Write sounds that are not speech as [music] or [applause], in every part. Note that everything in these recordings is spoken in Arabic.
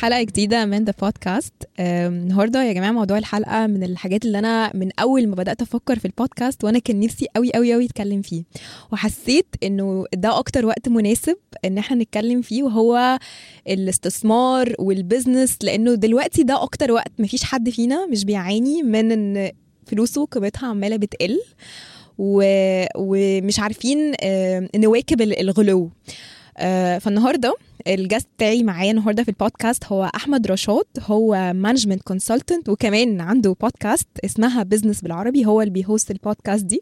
حلقة جديدة من The Podcast النهارده يا جماعة موضوع الحلقة من الحاجات اللي أنا من أول ما بدأت أفكر في البودكاست وأنا كان نفسي قوي قوي قوي أتكلم فيه. وحسيت إنه ده أكتر وقت مناسب إن إحنا نتكلم فيه وهو الاستثمار وال business لأنه دلوقتي ده أكتر وقت مفيش حد فينا مش بيعاني من إن فلوسه قيمتها عمالة بتقل و... ومش عارفين نواكب الغلو. فالنهارده ال guest بتاعي معايا النهارده في البودكاست هو أحمد رشاد هو management consultant وكمان عنده بودكاست اسمها business بالعربي هو اللي بي host البودكاست دي.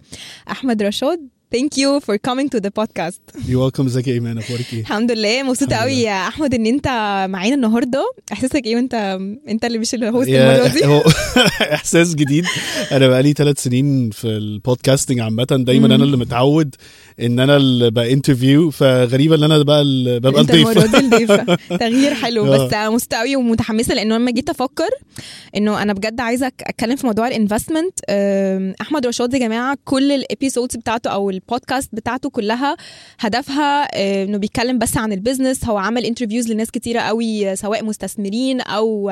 أحمد رشاد Thank you for coming to the podcast. You're welcome ازيك يا ايمان أخبارك إيه؟ الحمد لله. مبسوطة قوي يا أحمد إن أنت معانا النهارده. إحساسك إيه وانت أنت اللي مش ال host المرة دي؟ هو [laughs] إحساس جديد. أنا بقالي ثلاث سنين في ال podcasting عامة. دايما أنا اللي متعود إن أنا اللي ب interview فغريبه إن أنا بقى ببقى الضيف. انت الضيف. [laughs] تغيير حلو. بس مبسوطة قوي ومتحمسة لأنه لما جيت أفكر إنه أنا بجد عايزة أتكلم في موضوع ال investment أحمد رشاد يا جماعة كل ال episodes بتاعته أو البودكاست بتاعته كلها هدفها إنه بيتكلم بس عن ال business هو عمل interviews لناس كتيرة قوي سواء مستثمرين أو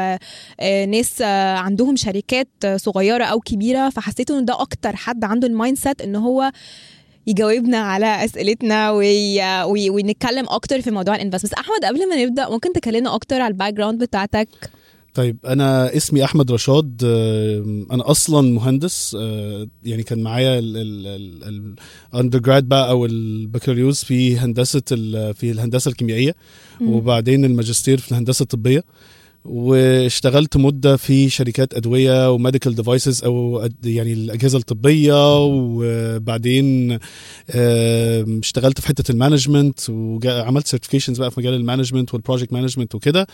ناس عندهم شركات صغيرة أو كبيرة. فحسيت إنه ده أكتر حد عنده ال mindset إن هو يجاوبنا على أسئلتنا وي... وي... ونتكلم أكتر في موضوع ال investment أحمد قبل ما نبدأ ممكن تكلمنا أكتر على ال background بتاعتك؟ طيب أنا اسمي أحمد رشاد أنا أصلا مهندس يعني كان معايا ال undergrad بقى أو البكالوريوس في هندسة في الهندسة الكيميائية وبعدين الماجستير في الهندسة الطبية. واشتغلت مدة في شركات أدوية و medical devices أو يعني الأجهزة الطبية وبعدين اشتغلت في حتة ال management وعملت certifications بقى في مجال ال management وال project management وكده.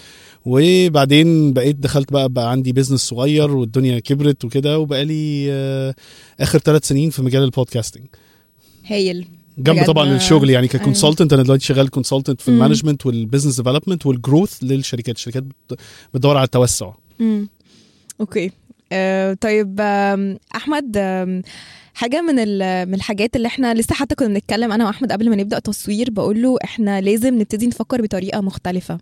وبعدين بقيت دخلت بقى بقى عندي business صغير والدنيا كبرت وكده وبقى لي آخر ثلاث سنين في مجال ال podcasting هايل. جنب طبعا الشغل يعني ك consultant أنا دلوقتي شغال consultant في ال management وال business development وال growth للشركات. الشركات بتدور على التوسع. امم okay. آه طيب أحمد آه حاجة من من الحاجات اللي إحنا لسه حتى كنا بنتكلم أنا وأحمد قبل ما نبدأ تصوير بقول له إحنا لازم نبتدي نفكر بطريقة مختلفة.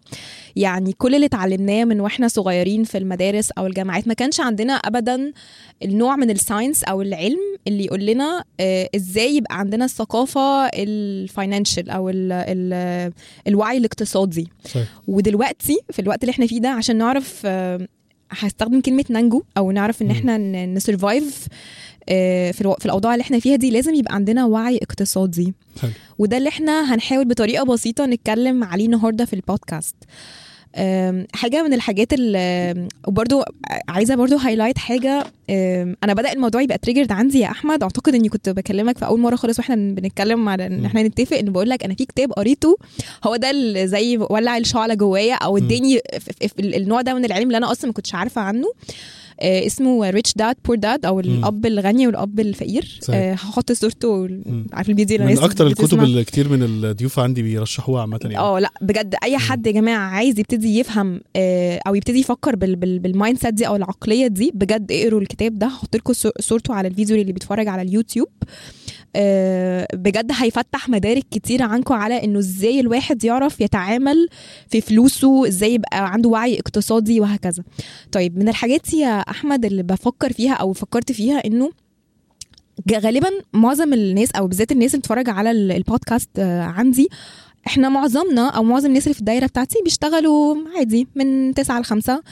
يعني كل اللي اتعلمناه من وإحنا صغيرين في المدارس أو الجامعات ما كانش عندنا ابدا النوع من ال science أو العلم اللي يقول لنا آه إزاي يبقى عندنا الثقافة ال financial أو ال ال الوعي الاقتصادي. صحيح. ودلوقتي في الوقت اللي إحنا فيه ده عشان نعرف آه هستخدم كلمة ننجو أو نعرف إن إحنا ن survive في في الأوضاع اللي إحنا فيها دي لازم يبقى عندنا وعي اقتصادي. وده اللي إحنا هنحاول بطريقة بسيطة نتكلم عليه النهارده في البودكاست. حاجة من الحاجات اللي وبرده عايزة برده highlight حاجة أنا بدأ الموضوع يبقى triggered عندي يا أحمد. أعتقد إني كنت بكلمك في أول مرة خالص وإحنا بنتكلم على إن إحنا نتفق إن بقول لك أنا في كتاب قريته هو ده اللي زي ولع الشعلة جوايا أو اداني النوع ده من العلم اللي أنا أصلا ما كنتش عارفة عنه. اسمه Rich Dad Poor Dad أو الأب الغني والأب الفقير. هحط صورته على الفيديو من أكتر الكتب اللي كتير من الضيوف عندي بيرشحوها عامة يعني. آه لأ بجد أي حد يا جماعة عايز يبتدي يفهم أو يبتدي يفكر بال mindset دي أو العقلية دي بجد اقروا الكتاب ده هحط لكم صورته على الفيديو اللي بيتفرج على اليوتيوب. بجد هيفتح مدارك كتير عنكم على إنه إزاي الواحد يعرف يتعامل في فلوسه إزاي يبقى عنده وعي اقتصادي وهكذا. طيب من الحاجات يا أحمد اللي بفكر فيها أو فكرت فيها إنه غالبا معظم الناس أو بالذات الناس اللي بتتفرج على البودكاست عندي إحنا معظمنا أو معظم الناس اللي في الدايرة بتاعتي بيشتغلوا عادي من 9 ل 5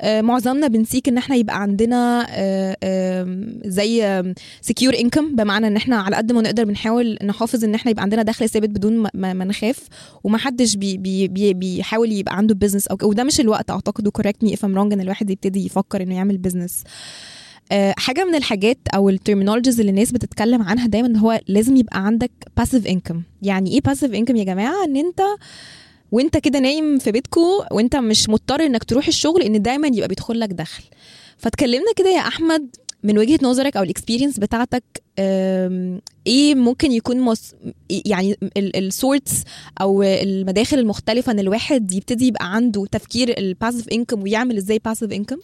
آه معظمنا بنسيك إن إحنا يبقى عندنا آه آه زي سكيور انكم بمعنى إن إحنا على قد ما نقدر بنحاول نحافظ إن إحنا يبقى عندنا دخل ثابت بدون ما, نخاف ومحدش بي بي بي بيحاول يبقى عنده business أو وده مش الوقت أعتقد و correct me if I'm wrong إن الواحد يبتدي يفكر إنه يعمل business حاجة من الحاجات أو ال terminologies اللي الناس بتتكلم عنها دايما هو لازم يبقى عندك passive income يعني إيه passive income يا جماعة؟ إن أنت وأنت كده نايم في بيتكو وأنت مش مضطر إنك تروح الشغل إن دايما يبقى بيدخل لك دخل. فتكلمنا كده يا أحمد من وجهة نظرك أو ال experience بتاعتك إيه ممكن يكون مص... يعني ال sources أو المداخل المختلفة إن الواحد يبتدي يبقى عنده تفكير ال passive income ويعمل إزاي باسيف انكم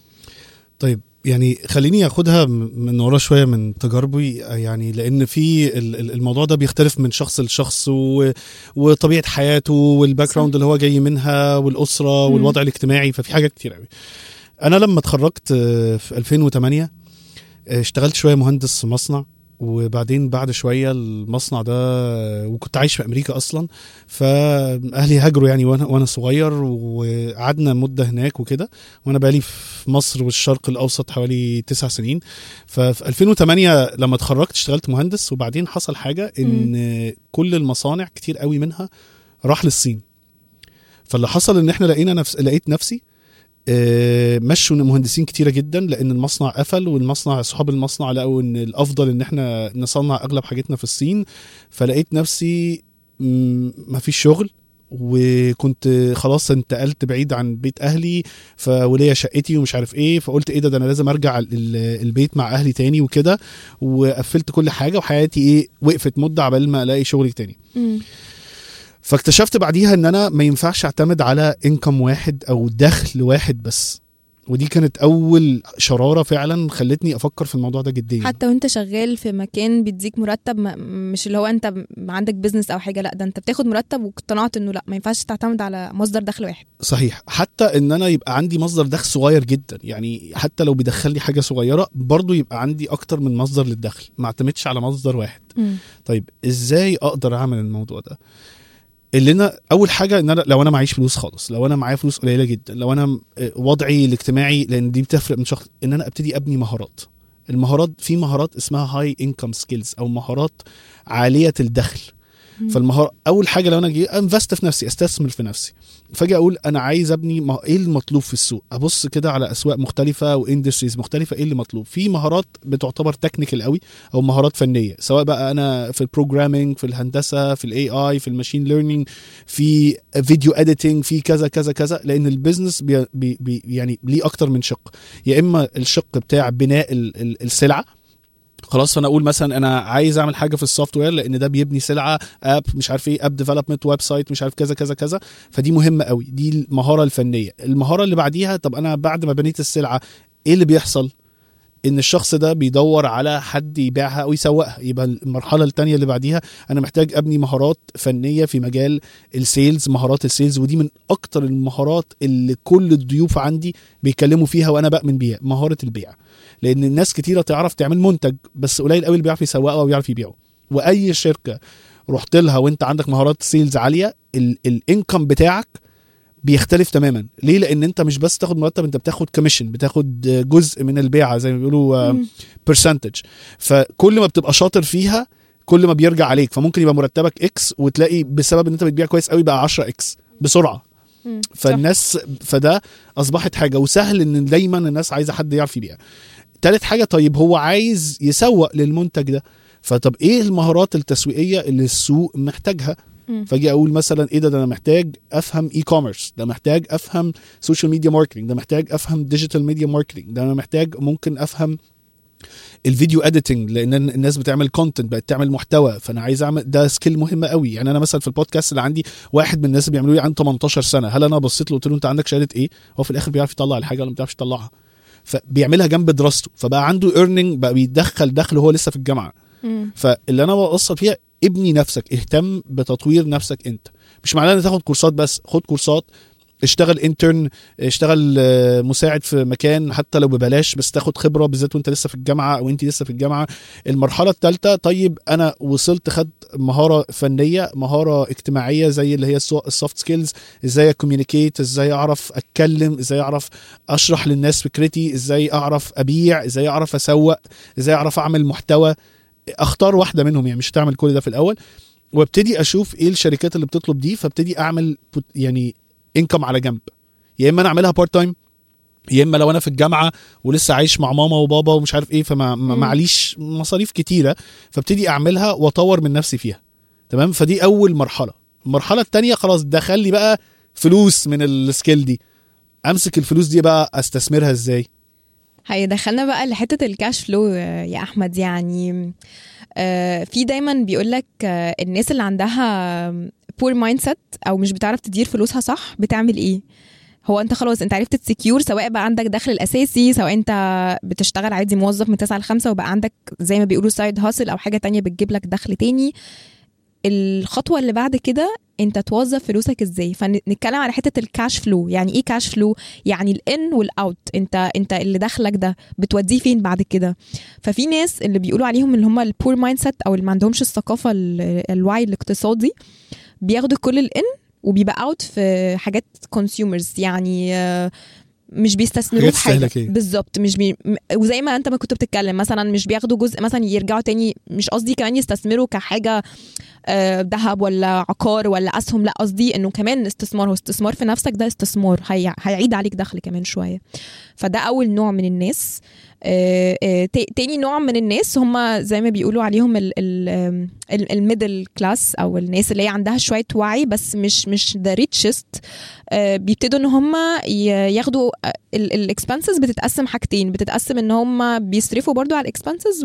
طيب يعني خليني آخدها من ورا شوية من تجاربي يعني لأن في ال- ال- الموضوع ده بيختلف من شخص لشخص وطبيعة حياته وال background اللي هو جاي منها والأسرة. والوضع الاجتماعي ففي حاجات كتير قوي أنا لما اتخرجت آه، في 2008 آه، اشتغلت شوية مهندس مصنع. وبعدين بعد شوية المصنع ده وكنت عايش في أمريكا أصلا فأهلي هاجروا يعني وأنا وأنا صغير وقعدنا مدة هناك وكده وأنا بقالي في مصر والشرق الأوسط حوالي تسع سنين. ففي 2008 لما اتخرجت اشتغلت مهندس وبعدين حصل حاجة إن كل المصانع كتير قوي منها راح للصين. فاللي حصل إن إحنا لقينا نفس لقيت نفسي مشوا مهندسين كتيرة جدا لأن المصنع قفل والمصنع أصحاب المصنع لقوا إن الأفضل إن إحنا نصنع أغلب حاجتنا في الصين. فلقيت نفسي مفيش شغل وكنت خلاص انتقلت بعيد عن بيت أهلي فوليا شقتي ومش عارف إيه. فقلت إيه ده, ده أنا لازم أرجع ال- ال- البيت مع أهلي تاني وكده. وقفلت كل حاجة وحياتي إيه وقفت مدة عبال ما ألاقي شغل تاني. فاكتشفت بعديها إن أنا ما ينفعش أعتمد على انكم واحد أو دخل واحد بس. ودي كانت أول شرارة فعلا خلتني أفكر في الموضوع ده جديا. حتى وأنت شغال في مكان بيديك مرتب مش اللي هو أنت م- عندك بيزنس أو حاجة لأ ده أنت بتاخد مرتب واقتنعت إنه لأ ما ينفعش تعتمد على مصدر دخل واحد. صحيح. حتى إن أنا يبقى عندي مصدر دخل صغير جدا يعني حتى لو بيدخل لي حاجة صغيرة برضو يبقى عندي أكتر من مصدر للدخل ما اعتمدش على مصدر واحد. طيب إزاي أقدر أعمل الموضوع ده؟ اللي أنا أول حاجة إن أنا لو أنا معيش فلوس خالص لو أنا معايا فلوس قليلة جدا لو أنا م- وضعي الاجتماعي لأن دي بتفرق من شخص إن أنا أبتدي أبني مهارات. المهارات في مهارات اسمها high income skills أو مهارات عالية الدخل. فالمهارة أول حاجة لو أنا جي invest في نفسي استثمر في نفسي. فأجي أقول أنا عايز أبني مه... إيه المطلوب في السوق؟ أبص كده على أسواق مختلفة و industries مختلفة إيه اللي مطلوب؟ في مهارات بتعتبر technical قوي أو مهارات فنية سواء بقى أنا في ال programming في الهندسة في ال AI في ال machine learning في video editing في كذا كذا كذا لأن ال business بي بي يعني ليه أكتر من شق. يا إما الشق بتاع بناء ال- ال- السلعة خلاص فأنا أقول مثلا أنا عايز أعمل حاجة في ال software لأن ده بيبني سلعة app مش عارف إيه app development website مش عارف كذا كذا كذا. فدي مهمة قوي دي المهارة الفنية. المهارة اللي بعديها طب أنا بعد ما بنيت السلعة إيه اللي بيحصل؟ إن الشخص ده بيدور على حد يبيعها أو يسوقها. يبقى المرحلة الثانية اللي بعديها أنا محتاج أبني مهارات فنية في مجال ال sales مهارات ال sales ودي من أكتر المهارات اللي كل الضيوف عندي بيتكلموا فيها وأنا بأمن بيها مهارة البيع. لأن الناس كتيرة تعرف تعمل منتج بس قليل قوي اللي بيعرف يسوقه أو بيعرف يبيعه. وأي شركة رحت لها وأنت عندك مهارات sales عالية ال income بتاعك بيختلف تماما. ليه؟ لأن أنت مش بس تاخد مرتب أنت بتاخد commission بتاخد جزء من البيعة زي ما بيقولوا. percentage فكل ما بتبقى شاطر فيها كل ما بيرجع عليك. فممكن يبقى مرتبك X وتلاقي بسبب إن أنت بتبيع كويس قوي بقى 10 X بسرعة. مم. فالناس فده أصبحت حاجة. وسهل إن دايما الناس عايزة حد يعرف يبيع. تالت حاجة طيب هو عايز يسوق للمنتج ده. فطب إيه المهارات التسويقية اللي السوق محتاجها. فأجي أقول مثلا إيه ده ده أنا محتاج أفهم e-commerce ده محتاج أفهم social media marketing ده محتاج أفهم digital media marketing ده أنا محتاج ممكن أفهم ال video editing لأن الناس بتعمل content بقت تعمل محتوى فأنا عايز أعمل ده skill مهمة قوي. يعني أنا مثلا في البودكاست اللي عندي واحد من الناس اللي بيعملوا لي عنده 18 سنة. هل أنا بصيت له قلت له أنت عندك شهادة إيه؟ هو في الآخر بيعرف يطلع الحاجة ولا ما بيعرفش يطلعها. فبيعملها جنب دراسته فبقى عنده earning بقى بيدخل دخل وهو لسه في الجامعة مم. فاللي أنا بوصل فيها ابني نفسك اهتم بتطوير نفسك أنت مش معناه إن تاخد كورسات بس خد كورسات اشتغل intern اشتغل آه، مساعد في مكان حتى لو ببلاش بس تاخد خبرة بالذات وانت لسه في الجامعة أو انت لسه في الجامعة. المرحلة الثالثه طيب أنا وصلت خد مهارة فنية مهارة اجتماعية زي اللي هي ال soft skills إزاي a communicate إزاي أعرف أتكلم إزاي أعرف أشرح للناس فكرتي إزاي أعرف أبيع إزاي أعرف أسوق إزاي أعرف أعمل محتوى. أختار واحدة منهم يعني مش هتعمل كل ده في الأول. وابتدي أشوف إيه الشركات اللي بتطلب دي فابتدي أعمل يعني income على جنب. يا إما أنا أعملها part time يا إما لو أنا في الجامعة ولسه عايش مع ماما وبابا ومش عارف إيه فما. معليش مصاريف كتيرة فابتدي أعملها وأطور من نفسي فيها. تمام؟ فدي أول مرحلة. المرحلة الثانية خلاص دخل لي بقى فلوس من ال skill دي. أمسك الفلوس دي بقى أستثمرها إزاي؟ هيدخلنا بقى لحتة ال cash flow آه، يا أحمد يعني آه، في دايما بيقول لك الناس اللي عندها poor mindset أو مش بتعرف تدير فلوسها صح بتعمل إيه؟ هو أنت خلاص أنت عرفت ت secure سواء بقى عندك دخل الأساسي سواء أنت بتشتغل عادي موظف من 9 ل 5 وبقى عندك زي ما بيقولوا side hustle أو حاجة تانية بتجيب لك دخل تاني. الخطوة اللي بعد كده انت توظف فلوسك إزاي. فنتكلم على حتة ال cash flow يعني إيه cash flow يعني ال in وال out انت انت اللي دخلك ده بتوديه فين بعد كده؟ ففي ناس اللي بيقولوا عليهم اللي هم ال poor mindset أو اللي ما عندهمش الثقافة ال- الوعي الاقتصادي بياخدوا كل ال in وبيبقى out في حاجات consumers يعني آه، مش بيستثمروه حاجات في حاجة. بالظبط مش بي... وزي ما انت ما كنت بتتكلم مثلا مش بياخدوا جزء مثلا يرجعوا تاني مش قصدي كمان يستثمروا كحاجة آه، ذهب ولا عقار ولا أسهم لا قصدي إنه كمان استثمار هو استثمار في نفسك ده استثمار هي... هيعيد عليك دخل كمان شوية. فده أول نوع من الناس. آه، آه، تا- تاني نوع من الناس هم زي ما بيقولوا عليهم ال middle class أو الناس اللي هي عندها شوية وعي بس مش مش the richest بيبتدوا إن هم ياخدوا ال expenses بتتقسم حاجتين بتتقسم إن هم بيصرفوا برضو على ال expenses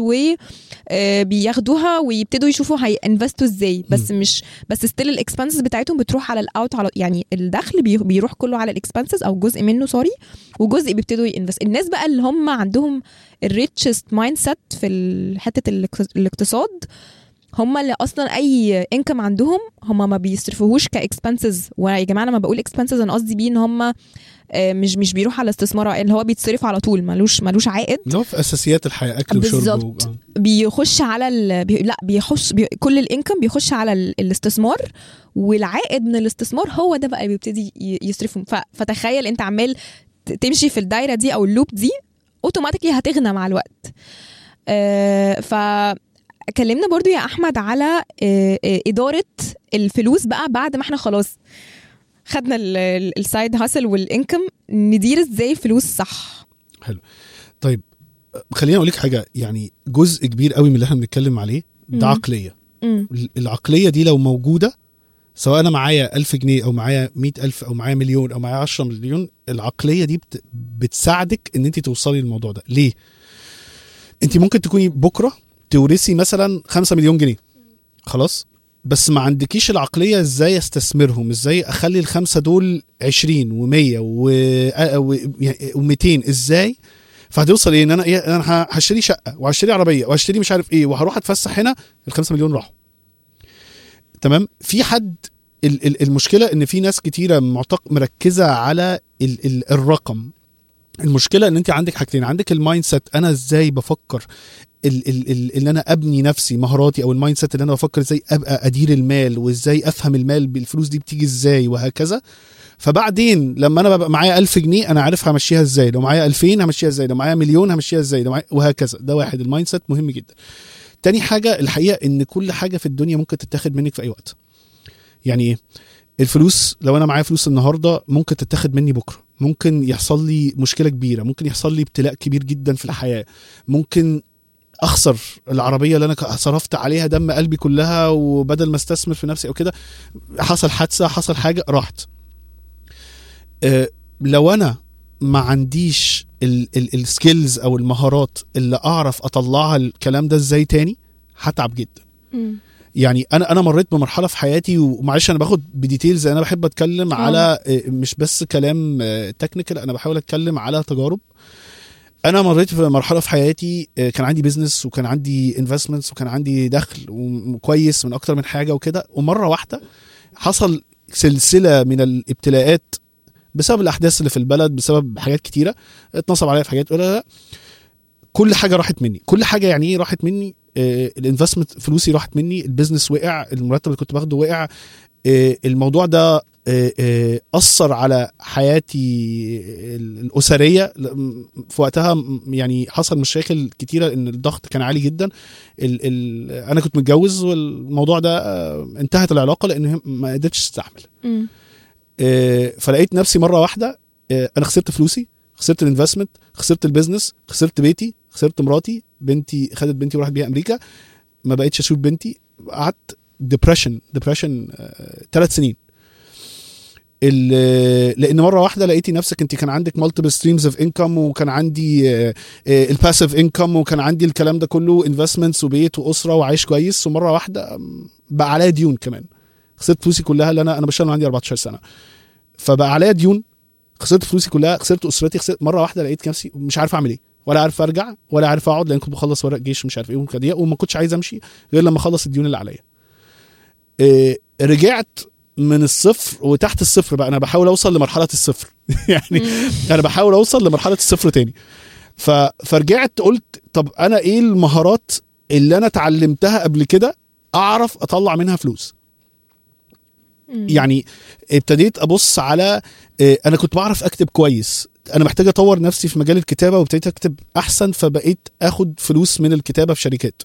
وبياخدوها ويبتدوا يشوفوا هي invest وا إزاي بس مش بس still ال expenses بتاعتهم بتروح على ال out على يعني الدخل بي- بيروح كله على ال expenses أو جزء منه sorry وجزء بيبتدوا ي invest الناس بقى اللي هم عندهم الـ richest mindset في حتة الاقت- الاقتصاد هم اللي أصلا أي انكم عندهم هم ما بيصرفوهوش كـ expenses ويا جماعة أنا لما بقول expenses أنا قصدي بيه إن هم آه، مش مش بيروح على استثمار اللي هو بيتصرف على طول ملوش ملوش عائد اللي هو في أساسيات الحياة أكل وشرب بالظبط. آه. بيخش على ال... بي... لا بيخش بي... كل الـ income بيخش على ال... الاستثمار والعائد من الاستثمار هو ده بقى بيبتدي ي- يصرفه ف... فتخيل أنت عمال تمشي في الدايرة دي أو الـ loop دي automatically هتغنى مع الوقت آه ف كلمنا برضو يا أحمد على آه، آه، إدارة الفلوس بقى بعد ما إحنا خلاص خدنا الـ side hustle والـ income ندير إزاي الفلوس صح؟ طيب خليني أقول لك حاجة يعني جزء كبير قوي من اللي إحنا بنتكلم عليه ده. عقلية. مم. العقلية دي لو موجودة سواء أنا معايا ألف جنيه أو معايا مئة ألف أو معايا مليون أو معايا 10 مليون العقلية دي بت... بتساعدك إن أنت توصلي للموضوع ده. ليه؟ أنت ممكن تكوني بكرة تورثي مثلا 5 مليون جنيه. خلاص؟ بس ما عندكيش العقلية إزاي أستثمرهم؟ إزاي أخلي الخمسة دول 20 و100 و200 إزاي؟ فهتوصل إيه؟ إن أنا إيه؟ أنا هشتري شقة وهشتري عربية وهشتري مش عارف إيه وهروح أتفسح هنا ال5 مليون راحوا. تمام؟ في حد ال- ال- المشكلة إن في ناس كتيرة معتق مركزة على ال ال الرقم. المشكلة إن أنت عندك حاجتين عندك الـ mindset أنا إزاي بفكر ال ال ال ان أنا أبني نفسي مهاراتي أو الـ mindset اللي أنا بفكر إزاي أبقى أدير المال وإزاي أفهم المال بالفلوس دي بتيجي إزاي وهكذا. فبعدين لما أنا ببقى معايا 1000 جنيه أنا عارف همشيها إزاي. لو معايا 2000 همشيها إزاي لو معايا مليون همشيها إزاي لو معايا وهكذا. ده واحد. الـ mindset مهم جدا. تاني حاجة الحقيقة إن كل حاجة في الدنيا ممكن تتاخد منك في أي وقت. يعني إيه الفلوس لو أنا معايا فلوس النهارده ممكن تتاخد مني بكرة. ممكن يحصل لي مشكلة كبيرة. ممكن يحصل لي ابتلاء كبير جدا في الحياة. ممكن أخسر العربية اللي أنا صرفت عليها دم قلبي كلها وبدل ما أستثمر في نفسي أو كده حصل حادثة حصل حاجة راحت أه لو أنا ما عنديش السكيلز أو المهارات اللي أعرف أطلعها الكلام ده إزاي تاني هتتعب جدا مم. يعني أنا أنا مريت بمرحلة في حياتي ومعلش أنا باخد بـ details أنا بحب أتكلم آه. على آه، مش بس كلام technical أنا بحاول أتكلم على تجارب أنا مريت في مرحلة في حياتي آه، كان عندي business وكان عندي investments وكان عندي دخل وكويس من أكتر من حاجة وكده. ومرة واحدة حصل سلسلة من الابتلاءات بسبب الأحداث اللي في البلد بسبب حاجات كتيرة اتنصب عليا في حاجات لا لا. كل حاجة راحت مني. كل حاجة يعني إيه راحت مني؟ آه، الـ investment فلوسي راحت مني الـ business وقع المرتب اللي كنت باخده وقع آه، الموضوع ده أثر على حياتي ال- الأسرية. في وقتها يعني حصل مشاكل كتيرة إن الضغط كان عالي جدا. ال ال أنا كنت متجوز والموضوع ده آه، انتهت العلاقة لأن ما قدرتش تستحمل. مم. آه، فلقيت نفسي مرة واحدة آه، أنا خسرت فلوسي خسرت الـ investment خسرت الـ business خسرت بيتي خسرت مراتي بنتي خدت بنتي وراحت بيها أمريكا. ما بقتش أشوف بنتي. قعدت depression depression ثلاث سنين. لأن مرة واحدة لقيتي نفسك أنت كان عندك multiple streams of income وكان عندي الـ passive income وكان عندي الكلام ده كله investments وبيت وأسرة وعايش كويس. ومرة واحدة بقى عليا ديون كمان. خسرت فلوسي كلها اللي أنا أنا بشتغل عندي 14 سنة. فبقى عليا ديون خسرت فلوسي كلها خسرت أسرتي خسرت مرة واحدة لقيت نفسي مش عارف أعمل إيه. ولا عارف أرجع ولا عارف أقعد لأن كنت بخلص ورق جيش مش عارف إيه وما كنتش عايز أمشي غير لما اخلص الديون اللي عليا. إيه رجعت من الصفر وتحت الصفر بقى. أنا بحاول أوصل لمرحلة الصفر. [laughs] يعني أنا بحاول أوصل لمرحلة الصفر تاني. ف... فرجعت قلت طب أنا إيه المهارات اللي أنا اتعلمتها قبل كده أعرف أطلع منها فلوس. يعني ابتديت أبص على آه، أنا كنت بعرف أكتب كويس. أنا محتاج أطور نفسي في مجال الكتابة وابتديت أكتب أحسن فبقيت آخد فلوس من الكتابة في شركات.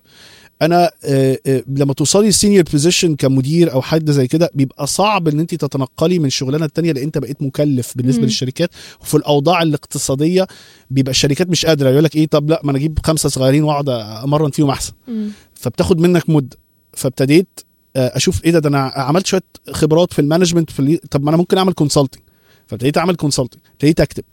أنا آه، آه، لما توصلي senior position كمدير أو حد زي كده بيبقى صعب إن انت تتنقلي من شغلانة التانية لأن أنت بقيت مكلف بالنسبة مم. للشركات. وفي الأوضاع الاقتصادية بيبقى الشركات مش قادرة يقول لك إيه طب لا ما أنا أجيب خمسة صغيرين وأقعد أمرن فيهم أحسن. مم. فبتاخد منك مدة. فابتديت آه، أشوف إيه ده ده أنا عملت شوية خبرات في الـ management في طب ما أنا ممكن أعمل consulting فابتديت أعمل consulting ابتديت أكتب.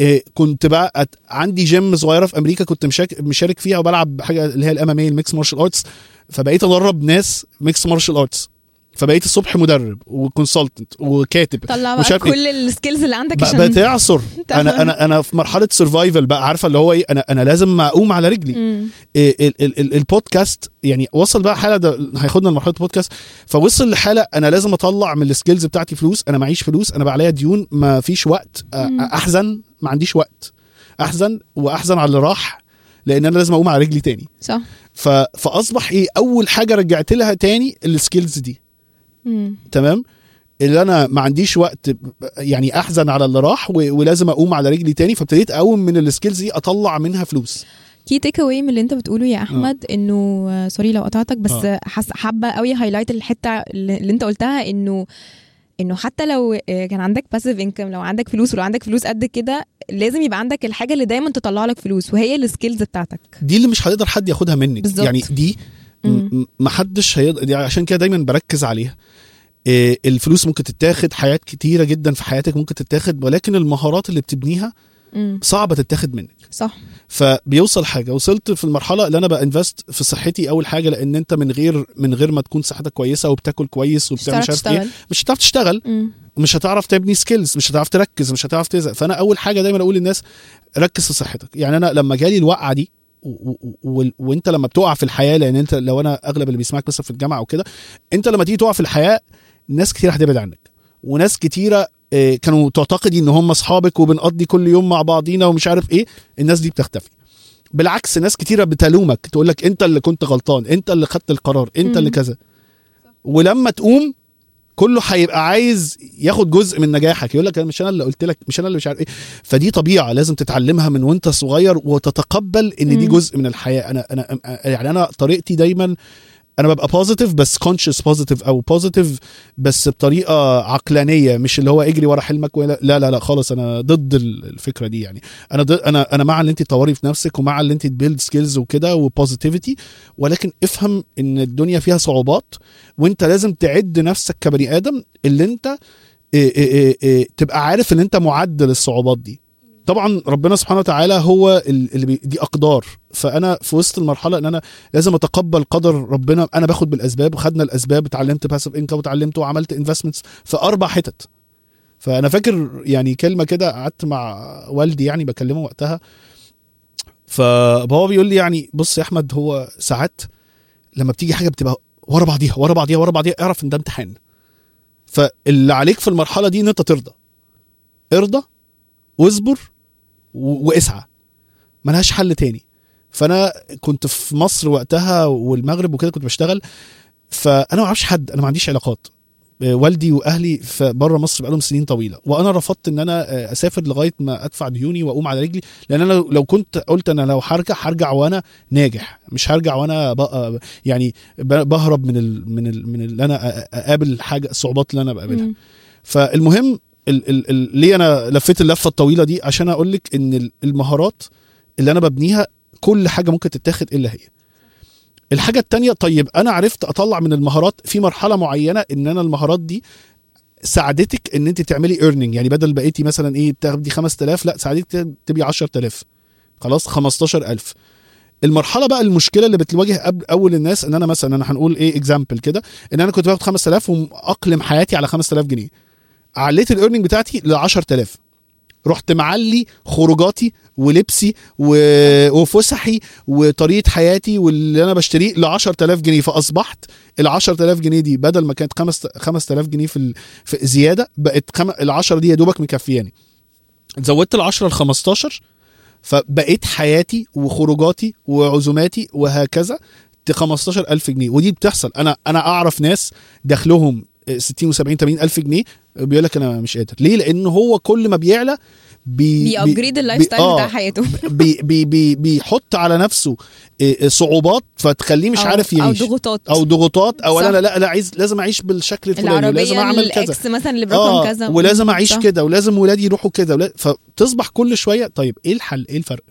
إيه كنت بقى أت... عندي جيم صغيرة في أمريكا كنت مشاك... مشارك فيها وبلعب حاجة اللي هي الـ MMA الـ mixed martial arts فبقيت أدرب ناس mixed martial arts فبقيت الصبح مدرب و consultant وكاتب طلع بقى إيه. كل الـ skills اللي عندك عشان بتعصر. [laughs] أنا أنا أنا في مرحلة survival بقى عارفة اللي هو إيه؟ أنا أنا لازم أقوم على رجلي. مم. ال- ال- ال- البودكاست يعني وصل بقى حالة ده هياخدنا لمرحلة البودكاست فوصل لحالة أنا لازم أطلع من الـ skills بتاعتي فلوس أنا معيش فلوس أنا بقى عليا ديون ما فيش وقت. أحزن ما عنديش وقت. أحزن وأحزن على اللي راح لأن أنا لازم أقوم على رجلي تاني. صح. ف... فأصبح إيه؟ أول حاجة رجعت لها تاني الـ skills دي. مم. تمام اللي أنا ما عنديش وقت يعني أحزن على اللي راح. ولازم أقوم على رجلي تاني فابتديت أقوم من الـ skills دي أطلع منها فلوس key takeaway من اللي أنت بتقوله يا أحمد إنه آه، sorry لو قطعتك بس آه. حابة قوي highlight الحتة اللي أنت قلتها انه إنه حتى لو آه، كان عندك passive income لو عندك فلوس ولو عندك فلوس قد كده لازم يبقى عندك الحاجة اللي دايما تطلع لك فلوس وهي الـ skills بتاعتك دي اللي مش هيقدر حد ياخدها منك بالظبط. يعني دي مم. ما حدش هيقدر دي عشان كده دايما بركز عليها. إيه، الفلوس ممكن تتاخد حاجات كتيرة جدا في حياتك ممكن تتاخد ولكن المهارات اللي بتبنيها مم. صعبة تتاخد منك. صح. فبيوصل حاجة. وصلت في المرحلة اللي أنا بـ invest في صحتي أول حاجة لأن أنت من غير من غير ما تكون صحتك كويسة وبتاكل كويس مش وبتعمل مش عارف إيه تشتغل. مش هتعرف تشتغل. مم. ومش هتعرف تبني skills مش هتعرف تركز مش هتعرف تزق فأنا أول حاجة دايما أقول للناس ركز في صحتك. يعني أنا لما جالي الوقعة دي وانت لما بتقع في الحياة لأن انت لو أنا أغلب اللي بيسمعك مثلا في الجامعة أو كده انت لما تيجي تقع في الحياة ناس كتير هتبعد عنك. وناس كتيرة آه، كانوا تعتقدي إن هم أصحابك وبنقضي كل يوم مع بعضينا ومش عارف إيه الناس دي بتختفي. بالعكس ناس كتيرة بتلومك تقول لك أنت اللي كنت غلطان أنت اللي خدت القرار أنت. اللي كذا. ولما تقوم كله هيبقى عايز ياخد جزء من نجاحك. يقول لك أنا مش أنا اللي قلت لك مش أنا اللي مش عارف إيه. فدي طبيعة لازم تتعلمها من وأنت صغير وتتقبل إن دي. جزء من الحياة. أنا أنا يعني أنا طريقتي دايما أنا ببقى positive بس conscious positive أو positive بس بطريقة عقلانية مش اللي هو اجري ورا حلمك ولا لا لا لا خالص. أنا ضد ال- الفكرة دي يعني. أنا ضد أنا أنا مع ان أنت تطوري في نفسك ومع ان أنت ت build skills وكده و positivity ولكن افهم إن الدنيا فيها صعوبات وأنت لازم تعد نفسك كبني آدم اللي أنت إيه إيه إيه تبقى عارف إن أنت معد للصعوبات دي. طبعا ربنا سبحانه وتعالى هو ال- اللي بي دي أقدار. فأنا في وسط المرحلة إن أنا لازم أتقبل قدر ربنا. أنا باخد بالأسباب وخدنا الأسباب اتعلمت passive income وتعلمت وعملت investments في أربع حتت. فأنا فاكر يعني كلمة كده قعدت مع والدي يعني بكلمه وقتها. فهو بيقول لي يعني بص يا أحمد هو ساعات لما بتيجي حاجة بتبقى ورا بعضيها ورا بعضيها ورا بعضيها اعرف إن ده امتحان. فاللي عليك في المرحلة دي إن أنت ترضى. ارضى واصبر واسعى ملهاش حل تاني. فأنا كنت في مصر وقتها والمغرب وكده كنت بشتغل فأنا ما أعرفش حد أنا ما عنديش علاقات. آه، والدي وأهلي في بره مصر بقالهم سنين طويلة. وأنا رفضت إن أنا آه، أسافر لغاية ما أدفع ديوني وأقوم على رجلي لأن أنا لو كنت قلت أنا لو هرجع هرجع وأنا ناجح. مش هرجع وأنا بقى يعني ب- بهرب من ال من ال من اللي أنا أقابل حاجة الصعوبات اللي أنا بقابلها. فالمهم ال ال ال ليه أنا لفيت اللفة الطويلة دي؟ عشان أقول لك إن ال- المهارات اللي أنا ببنيها كل حاجة ممكن تتاخد إلا هي. الحاجة التانية طيب أنا عرفت أطلع من المهارات في مرحلة معينة إن أنا المهارات دي ساعدتك إن أنت تعملي ايرنينج يعني بدل بقيتي مثلا إيه بتاخدي 5000 لا ساعدتك تبقي 10000 خلاص 15000 المرحلة بقى المشكلة اللي بتواجه قبل أول الناس إن أنا مثلا أنا هنقول إيه example كده إن أنا كنت باخد 5000 وأأقلم حياتي على 5000 جنيه. عليت ال earning بتاعتي ل 10000 رحت معلي خروجاتي ولبسي. وفسحي وطريقة حياتي واللي أنا بشتريه ل 10000 جنيه فأصبحت ال 10000 جنيه دي بدل ما كانت 5000 جنيه في. في زيادة بقت خم... ال 10 دي يا دوبك مكفياني زودت ال 10 ل 15 فبقيت حياتي وخروجاتي وعزوماتي وهكذا 15000 جنيه ودي بتحصل أنا أنا أعرف ناس دخلهم 60 و70 80 ألف جنيه بيقول لك أنا مش قادر. ليه؟ لأن هو كل ما بيعلى بي بي upgrade ال lifestyle آه بتاع حياته. [laughs] بي بي بي بيحط على نفسه إيه، صعوبات فتخليه مش أو- عارف أو يعيش. ضغوطات. أو ضغوطات أو. أنا لا لا عايز لازم أعيش بالشكل الفلاني العربيه أعمل كذا. مثلا اللي برقم كذا. ولازم أعيش. كده ولازم ولادي يروحوا كده. فتصبح كل شوية طيب إيه الحل؟ إيه الفرق؟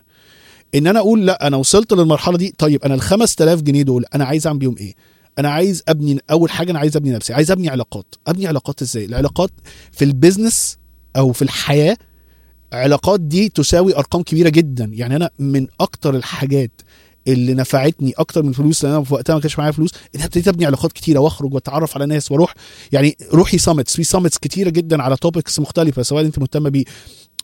إن أنا أقول لا أنا وصلت للمرحلة دي طيب أنا ال 5000 جنيه دول أنا عايز أعمل بيهم إيه؟ أنا عايز أبني أول حاجة أنا عايز أبني نفسي عايز أبني علاقات. أبني علاقات إزاي؟ العلاقات في ال business أو في الحياة علاقات دي تساوي أرقام كبيرة جدا. يعني أنا من أكتر الحاجات اللي نفعتني أكتر من الفلوس لأن أنا في وقتها ما كانش معايا فلوس إن ابتديت أبني علاقات كتيرة وأخرج وأتعرف على ناس وأروح. يعني روحي summits في summits كتيرة جدا على topics مختلفة سواء أنت مهتمه بيه.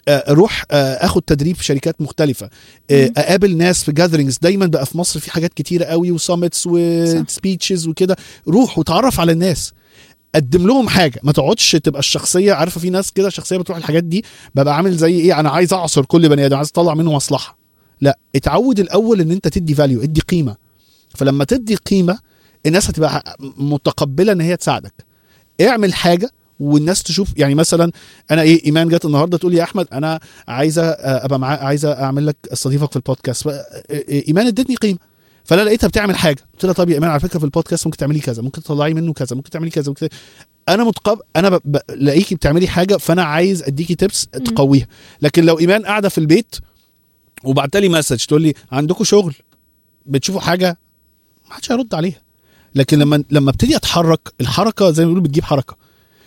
أروح آه، آخد تدريب في شركات مختلفة. آه،. أقابل ناس في gatherings دايما بقى في مصر في حاجات كتيرة قوي و summits و speeches وكده. روح وتعرف على الناس. قدم لهم حاجة. ما تقعدش تبقى الشخصية عارفة في ناس كده شخصية بتروح الحاجات دي ببقى عامل زي إيه أنا عايز أعصر كل بني آدم عايز أطلع منه مصلحة. لا اتعود الأول إن أنت تدي value ادي قيمة. فلما تدي قيمة الناس هتبقى متقبلة إن هي تساعدك. اعمل حاجة والناس تشوف يعني مثلا أنا إيه إيمان جت النهارده تقول لي يا أحمد أنا عايزة أبقى معاه عايزة أعمل لك استضيفك في البودكاست. آه، إيمان ادتني قيمة. فأنا لقيتها بتعمل حاجة. قلت لها طب يا إيمان على فكرة في البودكاست ممكن تعملي كذا ممكن تطلعي منه كذا ممكن تعملي كذا ممكن أنا متقب أنا ب- ب- بتعملي حاجة فأنا عايز أديكي tips مم. تقويها. لكن لو إيمان قاعدة في البيت وبعت لي message تقول لي عندكم شغل؟ بتشوفوا حاجة؟ ما حدش هيرد عليها. لكن لما لما أبتدي أتحرك الحركة زي ما بيقولوا بتجيب حركة.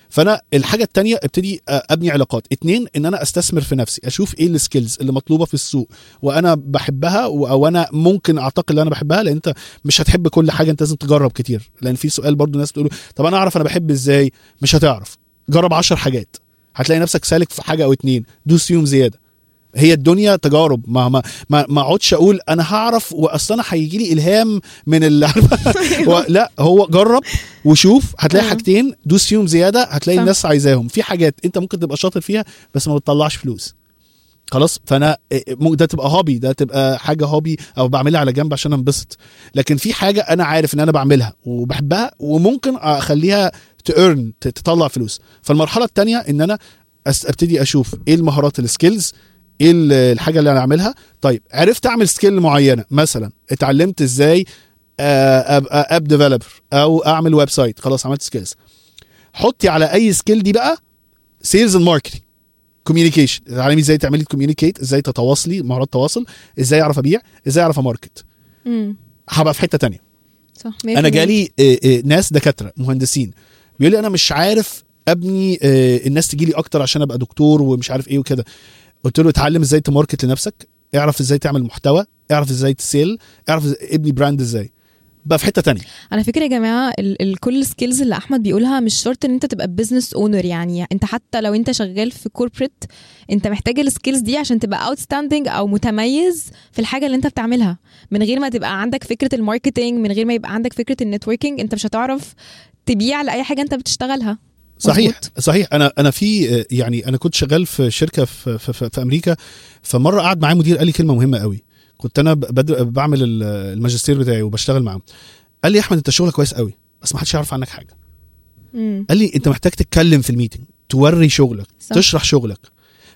فانا الحاجة التانية ابتدي ابني علاقات. اتنين ان أنا استثمر في نفسي أشوف إيه السكيلز اللي مطلوبة في السوق وأنا بحبها أو أنا ممكن اعتقد ان أنا بحبها لأن انت مش هتحب كل حاجة انت لازم تجرب كتير. لأن في سؤال برضو ناس تقول طب أنا اعرف أنا بحب إزاي؟ مش هتعرف. جرب عشر حاجات. هتلاقي نفسك سالك في حاجة أو اتنين دوس فيهم زيادة. هي الدنيا تجارب. ما ما ما ما اقعدش أقول أنا هعرف واصل أنا هيجي لي إلهام من اللي هو [laughs] لا هو جرب وشوف. هتلاقي آه. حاجتين دوس فيهم زيادة هتلاقي. الناس عايزاهم. في حاجات أنت ممكن تبقى شاطر فيها بس ما بتطلعش فلوس. خلاص؟ فأنا ده تبقى هوبي ده تبقى حاجة هوبي أو بعملها على جنب عشان أنبسط. لكن في حاجة أنا عارف إن أنا بعملها وبحبها وممكن أخليها تيرن تطلع فلوس. فالمرحلة الثانية إن أنا أبتدي أشوف إيه المهارات ال skills إيه ال- الحاجة اللي أنا اعملها طيب عرفت أعمل skill معينة مثلا اتعلمت إزاي آه، ابقى app developer أو أعمل website خلاص عملت skills حطي على أي skill دي بقى sales and marketing communication تعلمي إزاي تعملي communicate إزاي تتواصلي مهارات تواصل إزاي أعرف أبيع إزاي أعرف أ market. هبقى في حتة تانية. صح أنا 100%. جالي آه، آه، ناس دكاترة مهندسين. بيقول لي أنا مش عارف أبني آه، الناس تجي لي أكتر عشان أبقى دكتور ومش عارف إيه وكده. قلت له اتعلم إزاي ت market لنفسك اعرف إزاي تعمل محتوى اعرف إزاي ت sell اعرف ابني brand إزاي. بقى في حتة تانية. على فكرة يا جماعة ال ال كل ال skills اللي أحمد بيقولها مش شرط إن أنت تبقى business owner يعني. أنت حتى لو أنت شغال في corporate أنت محتاج ال skills دي عشان تبقى outstanding أو متميز في الحاجة اللي أنت بتعملها. من غير ما تبقى عندك فكرة ال marketing من غير ما يبقى عندك فكرة ال networking أنت مش هتعرف تبيع لأي حاجة أنت بتشتغلها. صحيح مظبوط. صحيح أنا أنا في يعني أنا كنت شغال في شركة في في, في, في أمريكا فمرة قعد معايا مدير قال لي كلمة مهمة قوي كنت أنا بعمل ال- الماجستير بتاعي وبشتغل معاه قال لي يا أحمد أنت شغلك كويس قوي بس ما حدش يعرف عنك حاجة مم. قال لي أنت محتاج تتكلم في ال meeting توري شغلك صح. تشرح شغلك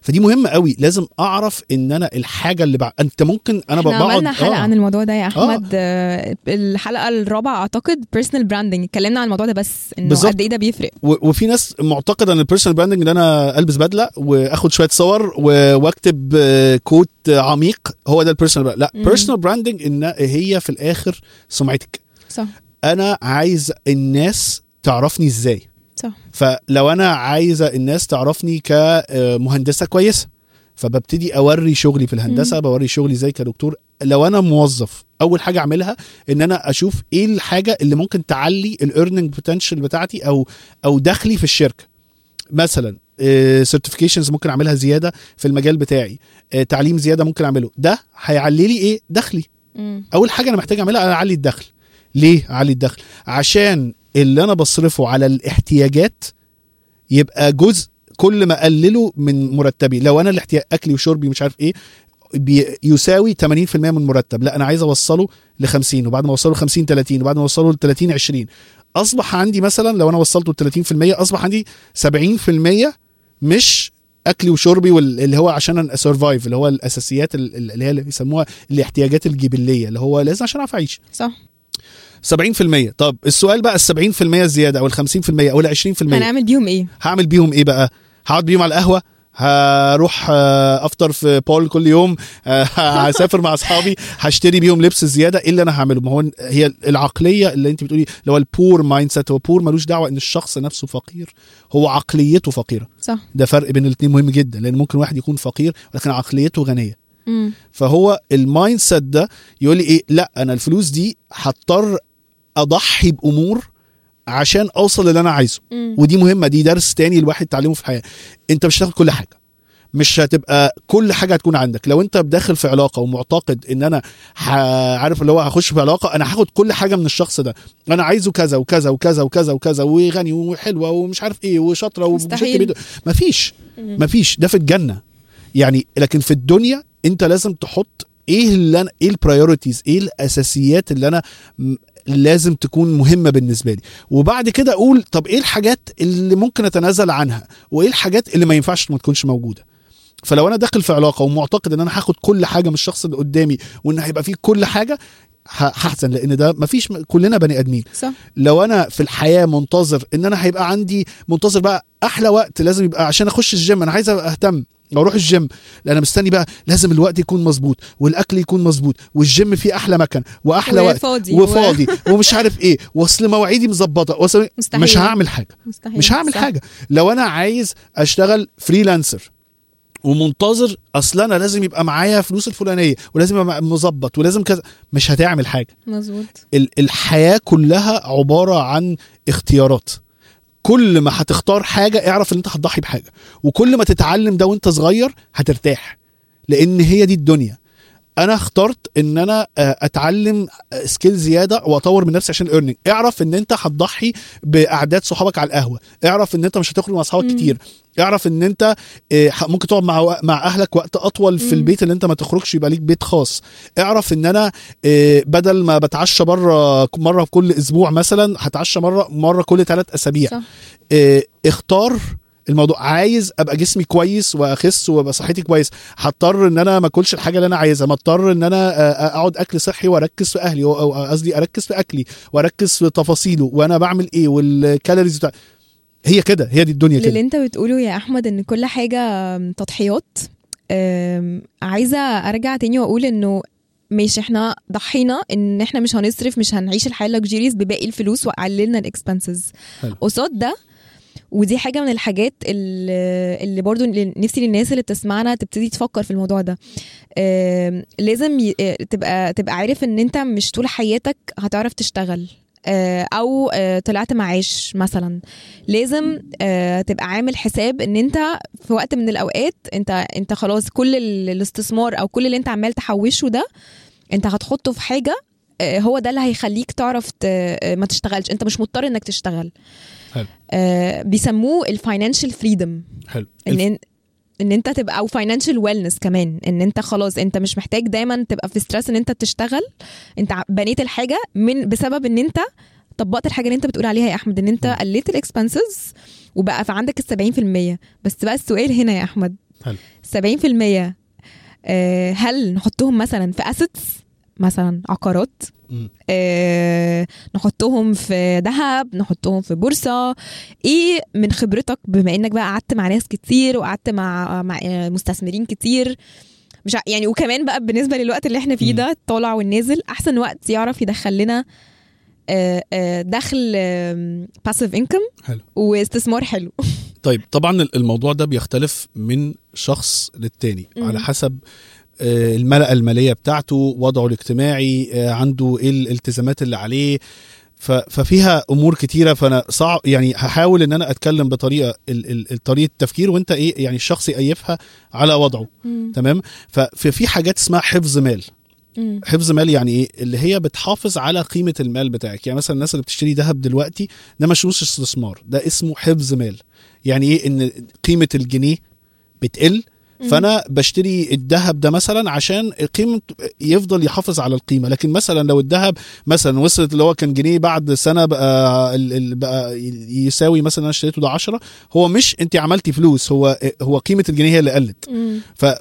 فدي مهمة قوي. لازم أعرف إن أنا الحاجة اللي بع... أنت ممكن أنا إحنا بقعد عملنا حلقة آه. عن الموضوع ده يا أحمد. آه. الحلقة الرابعة أعتقد personal branding اتكلمنا عن الموضوع ده بس إنه. قد إيه ده بيفرق. و- وفي ناس معتقدة إن ال personal branding إن أنا ألبس بدلة وآخد شوية صور و- وأكتب آه، quote آه، عميق. هو ده ال personal لا. personal branding إن هي في الآخر سمعتك. صح. أنا عايز الناس تعرفني إزاي. صح فلو أنا عايزه الناس تعرفني كمهندسة كويسة فببتدي أوري شغلي في الهندسة بوري شغلي إزاي كدكتور. لو أنا موظف أول حاجة أعملها إن أنا أشوف إيه الحاجة اللي ممكن تعلي ال earning potential بتاعتي أو أو دخلي في الشركة. مثلا certifications ممكن أعملها زيادة في المجال بتاعي. آه، تعليم زيادة ممكن أعمله. ده هيعلي لي إيه؟ دخلي. مم. أول حاجة أنا محتاج أعملها أنا أعلي الدخل. ليه أعلي الدخل؟ عشان اللي أنا بصرفه على الاحتياجات يبقى جزء كل ما أقلله من مرتبي. لو أنا الاحتياج أكلي وشربي مش عارف إيه بي يساوي 80% من مرتب. لا أنا عايز أوصله ل 50 وبعد ما أوصله 50 30 وبعد ما أوصله ل 30 20 أصبح عندي مثلا لو أنا وصلته ل 30% أصبح عندي 70% مش أكلي وشربي واللي هو عشان اسرفايف اللي هو الأساسيات ال- ال- اللي هي اللي بيسموها الاحتياجات الجبلية اللي هو لازم عشان أعرف أعيش. صح. 70% طب السؤال بقى ال 70% الزياده أو ال 50% أو ال 20% هنعمل بيهم إيه؟ هعمل بيهم إيه بقى؟ هقعد بيهم على القهوة هروح آه، أفطر في بول كل يوم آه، [laughs] هسافر مع أصحابي هشتري بيهم لبس زيادة. إيه اللي أنا هعمله؟ ما هو هي العقلية اللي أنت بتقولي اللي هو ال poor mindset هو poor ملوش دعوة إن الشخص نفسه فقير هو عقليته فقيرة. صح. ده فرق بين الاثنين مهم جدا لأن ممكن واحد يكون فقير ولكن عقليته غنية. مم. فهو ال mindset ده يقول لي إيه؟ لأ أنا الفلوس دي هضطر أضحي بأمور عشان أوصل للي أنا عايزه. مم. ودي مهمة دي درس تاني الواحد يتعلمه في الحياة. أنت مش هتاخد كل حاجة. مش هتبقى كل حاجة هتكون عندك. لو أنت داخل في علاقة ومعتقد إن أنا عارف اللي هو هخش في علاقة أنا هاخد كل حاجة من الشخص ده. أنا عايزه كذا وكذا وكذا وكذا وكذا وغني وحلوة ومش عارف إيه وشاطرة ومش مستحيل. مفيش. مفيش. ده في الجنة. يعني لكن في الدنيا أنت لازم تحط إيه اللي أنا إيه ال priorities إيه الأساسيات اللي أنا لازم تكون مهمة بالنسبة لي. وبعد كده أقول طب إيه الحاجات اللي ممكن أتنازل عنها؟ وإيه الحاجات اللي ما ينفعش ما تكونش موجودة؟ فلو أنا داخل في علاقة ومعتقد إن أنا هاخد كل حاجة من الشخص اللي قدامي وإن هيبقى فيه كل حاجة هحزن لأن ده مفيش كلنا بني آدمين. صح. لو أنا في الحياة منتظر إن أنا هيبقى عندي منتظر بقى أحلى وقت لازم يبقى عشان أخش الجيم أنا عايز أهتم. أروح الجيم لأن أنا مستني بقى لازم الوقت يكون مظبوط والأكل يكون مظبوط والجيم فيه أحلى مكان وأحلى وقت وفاضي وفاضي ومش عارف إيه وأصل مواعيدي مظبطة وأصل مستحيل. مش هعمل حاجة مستحيل مش هعمل صح. حاجة لو أنا عايز أشتغل freelancer ومنتظر أصل أنا لازم يبقى معايا فلوس الفلانية ولازم يبقى مظبط ولازم كذا مش هتعمل حاجة مظبوط ال- الحياة كلها عبارة عن اختيارات كل ما هتختار حاجة اعرف ان انت هتضحي بحاجة. وكل ما تتعلم ده وانت صغير هترتاح. لأن هي دي الدنيا. أنا اخترت إن أنا آه، أتعلم skill زيادة وأطور من نفسي عشان ال earning اعرف إن أنت هتضحي بأعداد صحابك على القهوة. اعرف إن أنت مش هتخرج مع أصحابك. كتير. اعرف إن أنت آه، ممكن تقعد مع مع أهلك وقت أطول في. البيت اللي أنت ما تخرجش يبقى ليك بيت خاص. اعرف إن أنا آه، بدل ما بتعشى بره مرة كل أسبوع مثلا هتعشى مرة مرة كل ثلاث أسابيع. صح. آه، اختار الموضوع عايز أبقى جسمي كويس وأخس وأبقى صحتي كويس. هضطر إن أنا ما أكلش الحاجة اللي أنا عايزها. مضطر إن أنا آه، أقعد أكل صحي وأركز في أهلي أو قصدي أركز في أكلي وأركز في تفاصيله وأنا بعمل إيه وال calories بتاع هي كده هي دي الدنيا اللي كده أنت بتقوله يا أحمد إن كل حاجة تضحيات عايزة أرجع تاني وأقول إنه ماشي إحنا ضحينا إن إحنا مش هنصرف مش هنعيش الحياة ال luxurious بباقي الفلوس وقللنا ال expenses. قصاد ده ودي حاجة من الحاجات اللي, اللي برضو نفسي للناس اللي بتسمعنا تبتدي تفكر في الموضوع ده. لازم آه، تبقى تبقى عارف إن أنت مش طول حياتك هتعرف تشتغل آه، أو آه، طلعت معاش مثلا. لازم تبقى عامل حساب إن أنت في وقت من الأوقات أنت أنت خلاص كل ال- الاستثمار أو كل اللي أنت عمال تحوشه ده أنت هتحطه في حاجة هو ده اللي هيخليك تعرف ما تشتغلش. أنت مش مضطر إنك تشتغل. حلو. آه، بيسموه ال financial freedom حلو إن إن أنت تبقى أو financial wellness كمان إن أنت خلاص أنت مش محتاج دايما تبقى في stress إن أنت بتشتغل أنت بنيت الحاجة من بسبب إن أنت طبقت الحاجة اللي أنت بتقول عليها يا أحمد إن أنت. قللت ال expenses وبقى في عندك ال 70% بس بقى السؤال هنا يا أحمد حلو. 70% آه، هل نحطهم مثلا في assets مثلا عقارات. آه، نحطهم في ذهب نحطهم في بورصة إيه من خبرتك بما إنك بقى قعدت مع ناس كتير وقعدت مع مع آه، مستثمرين كتير مش يعني وكمان بقى بالنسبة للوقت اللي إحنا فيه. ده الطالع والنازل أحسن وقت يعرف يدخل لنا آه، آه، دخل passive income حلو. واستثمار حلو طيب طبعا الموضوع ده بيختلف من شخص للتاني. على حسب الملأة المالية بتاعته وضعه الاجتماعي آه، عنده إيه الالتزامات اللي عليه. ففيها أمور كتيرة. فأنا صعب يعني هحاول إن أنا أتكلم بطريقة طريقة التفكير وأنت إيه يعني الشخص يقيفها على وضعه. مم. تمام؟ ففي حاجات اسمها حفظ مال. مم. حفظ مال يعني إيه؟ اللي هي بتحافظ على قيمة المال بتاعك. يعني مثلا الناس اللي بتشتري ذهب دلوقتي ده مش استثمار ده اسمه حفظ مال. يعني إيه؟ إن قيمة الجنيه بتقل فأنا بشتري الذهب ده مثلا عشان قيمة يفضل يحافظ على القيمة. لكن مثلا لو الذهب مثلا وصلت اللي هو كان جنيه بعد سنة بقى بقى يساوي مثلا أنا اشتريته ده 10 هو مش أنت عملتي فلوس هو هو قيمة الجنيه هي اللي قلت.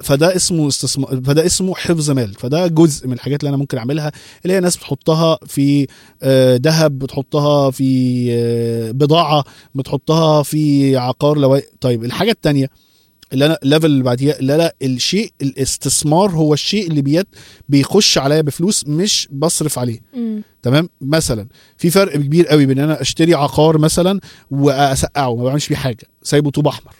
فده اسمه استثمار فده اسمه حفظ مال. فده جزء من الحاجات اللي أنا ممكن أعملها اللي هي ناس بتحطها في آه، ذهب بتحطها في آه، بضاعة بتحطها في عقار لو طيب الحاجة التانية اللي أنا الليفل اللي بعديها لا لا الشيء الاستثمار هو الشيء اللي بيت بيخش عليا بفلوس مش بصرف عليه. تمام؟ مثلا في فرق كبير قوي بين أنا أشتري عقار مثلا وأسقعه ما بعملش فيه حاجة سايبه طوب أحمر.